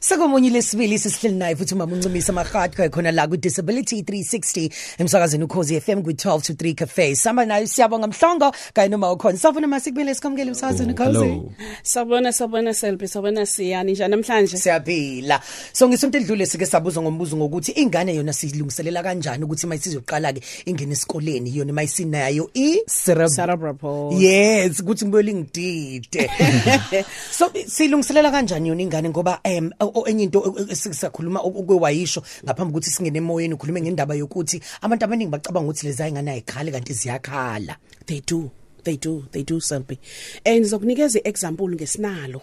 Sekomunye lesibili sisihleli naye futhi umama uncimisa mahatho khona la ku Disability 360 emsakazweni ukhozi FM ku 12 to 3 cafe. Samba nayo siyabonga mhlongo kanye noma ukhona. Safuna masikubele sikamukele emsakazweni ukhozi. Hello. Sabona sabona Selby sabona siyani njani namhlanje Siyaphila. So ngisonto edlule sike sabuza ngombuzo ngokuthi ingane yona silungiselela kanjani ukuthi mayisizoqala ke ingene esikoleni yona mayisinayo i cerebral Cerebral palsy Yes, ukuthi ngibuyele ngidide. so silungiselela kanjani yona ingane ngoba o- enye into esisakhuluma okwewayisho ngaphambi kokuthi singene emoyeni ukhulume ngendaba yokuthi abantu abaningi bacabanga ukuthi lezi ingane ayikhali kanti ziyakhala. they do. They do. They do Selby and ngizokunikeza iexample ngesinalo.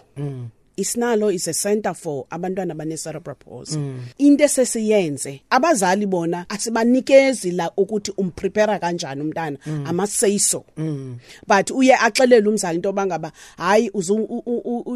Isinalo is a center for abantwana abane cerebral palsy. Into esesiyenze abazali bona asibanikezi la ukuthi umprepare kanjani umntana ama say so. But uye axelele umzali into bangaba hayi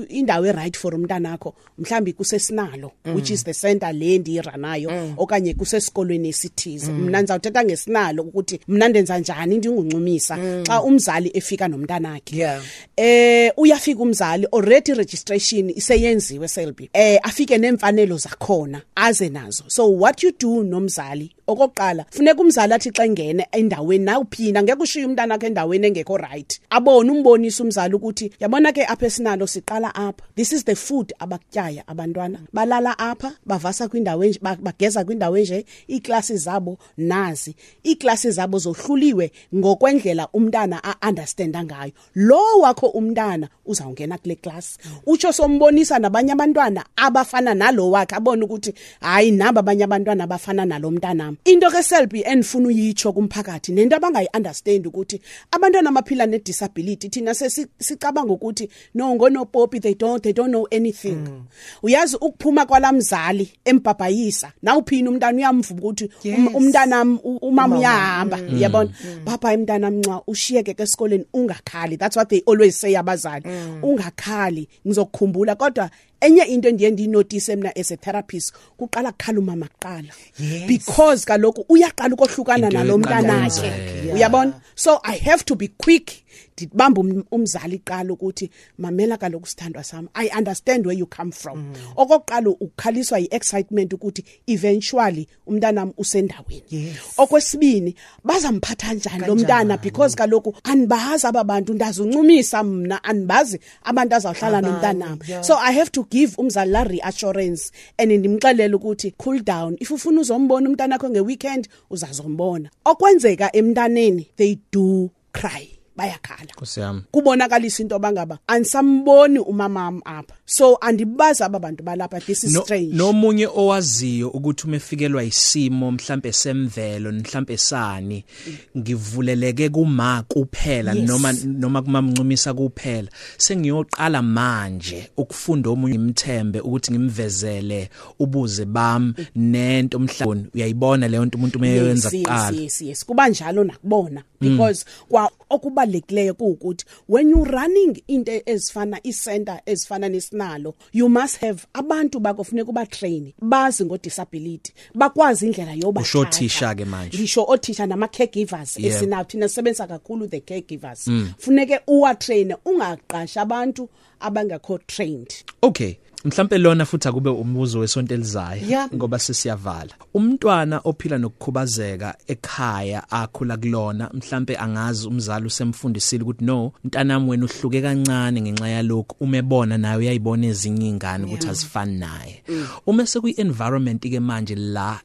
indawo e right for umntana wakho mhlambi kusesinalo which is the center le ndiranayo okanye kusesikolweni esithize. Mina ngizawuthetha ngesinalo ukuthi mina ndenza njani ndinguncumisa xa umzali efika nomntana wakhe. Yeah. eh uyafika umzali already registration iseyenziwe Selby eh afike nemfanelo zakhona aze nazo. So what you do nomzali okokuqala funeka umzali athi xa ngene endaweni na uphinda ngeke ushiye umntana wakhe endaweni engekho right. Abone umbonisa umzali ukuthi yabona ke apha esinalo siqala apha. This is the food abakutyaya abantwana. Balala apha bavasa kwindawo enje ba- bageza kwindawo enje iiklasi zabo nazi. Iiklasi zabo zohluliwe ngokwendlela umntana a-understanda ngayo. Lo wakho umntana uzawungena kule class. Utsho sombonisa nabanye abantwana abafana nalo wakhe abone ukuthi hayi naba abanye abantwana abafana nalo mntanam. Into ke Selby endifuna uyitsho kumphakathi nento abangayi-understand ukuthi abantwana abaphila ne-disability thina sesicabanga ukuthi no ngonopopi they don't they don't know anything. Uyazi ukuphuma kwalamzali embhabhayisa nawuphina umntana uyamvuka ukuthi Yes. um- umntanam u- umama Umama. uyahamba. Yabona baba emntanam nca ushiyeke ke esikoleni ungakhali. That's what they always say abazali. Ungakhali ngizokukhumbula. Kodwa enye into endiye ndiyinotice mina as a therapist kuqala kukhala umama kuqala Yes. because kaloku uyaqala ukohlukana Into nalo eqala mntana yenzeke, wakhe yeah. uyabona? So i have to be quick. Ndibamba um- umzali iqala ukuthi mamela kaloku sithandwa sami i understand where you come from. Okokuqala ukukhaliswa yi-excitement ukuthi eventually umntanam usendaweni. Yes. okwesibini bazamphatha njani lo mntana? Because kaloku anibazi aba bantu ndazuncumisa mna anibazi abantu azawuhlala Abanye, nomntanam. yeah. so i have to give umzali la reassurance and ndimxelele ukuthi cool down. If ufuna uzombona umntana wakho ngeweekend uzazombona. Okwenzeka emntaneni they do cry bayakhala Nkosi yami. kubonakalisa into bangaba anisamboni umamam apha so andibazi aba bantu balapha. This is No- strange. nomunye owaziyo ukuthi umefikelwa isimo mhlambe semvelo mhlambe sani ngivuleleke kuma kuphela Yes. noma noma kumamncumisa kuphela. Sengiyoqala manje ukufunda omunye imthembe ukuthi ngimvezele ubuze bami nento mhlawumbe. Uyayibona leyo nto umuntu umeyenza yes, yes, kuqala? yes yes. Kuba njalo nakubona because kwa okubalulekileyo kuukuthi when you running into ezifana icenter ezifana nesinalo you must have abantu bako funeka uba train bazi ngo disability bakwazi indlela yoba Usho othisha ke manje. ngisho othisha nama caregivers Yeah. esinawo thina sisebenza kakhulu the caregivers. Funeke uwa train ungaqasha abantu abangakho trained Okay, mhlambe lona futhi akube umbuzo wesonto elizayo Yeah. ngoba sesiyavala. Umntwana ophila nokukhubazeka ekhaya akhula kulona mhlambe angazi umzali usemfundisile ukuthi no, mntanami wena uhluke kancane ngenxa yalokho umebona naye uyayibona ezinye ingane ukuthi azifani naye. Uma sekuyi environment ke manje la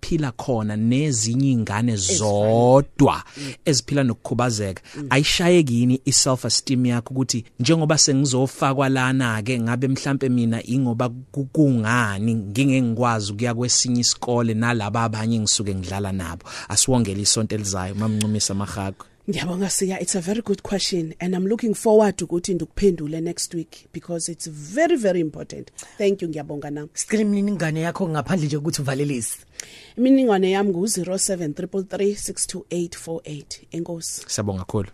esephila khona nezinye ingane zodwa eziphila nokukhubazeka. Ayishayeki yini iself esteem yakho ukuthi njengoba sengizofakwa lana ke ngabe mhlambe mina ingoba ku- kungani ngingeke ngikwazi ukuya kwesinye isikole nalabo abanye ngisuke ngidlala nabo? Asiwongele isonto elizayo mamncumisa mahako Ngiyabonga siya it's a very good question and I'm looking forward ukuthi ndikuphendule next week because it's very very important. Thank you ngiyabonga nami. Sicela imininingane yakho ngaphandle nje ukuthi uvalelise. Imininingwane yami ngu 0733328848. Enkosi. siyabonga kakhulu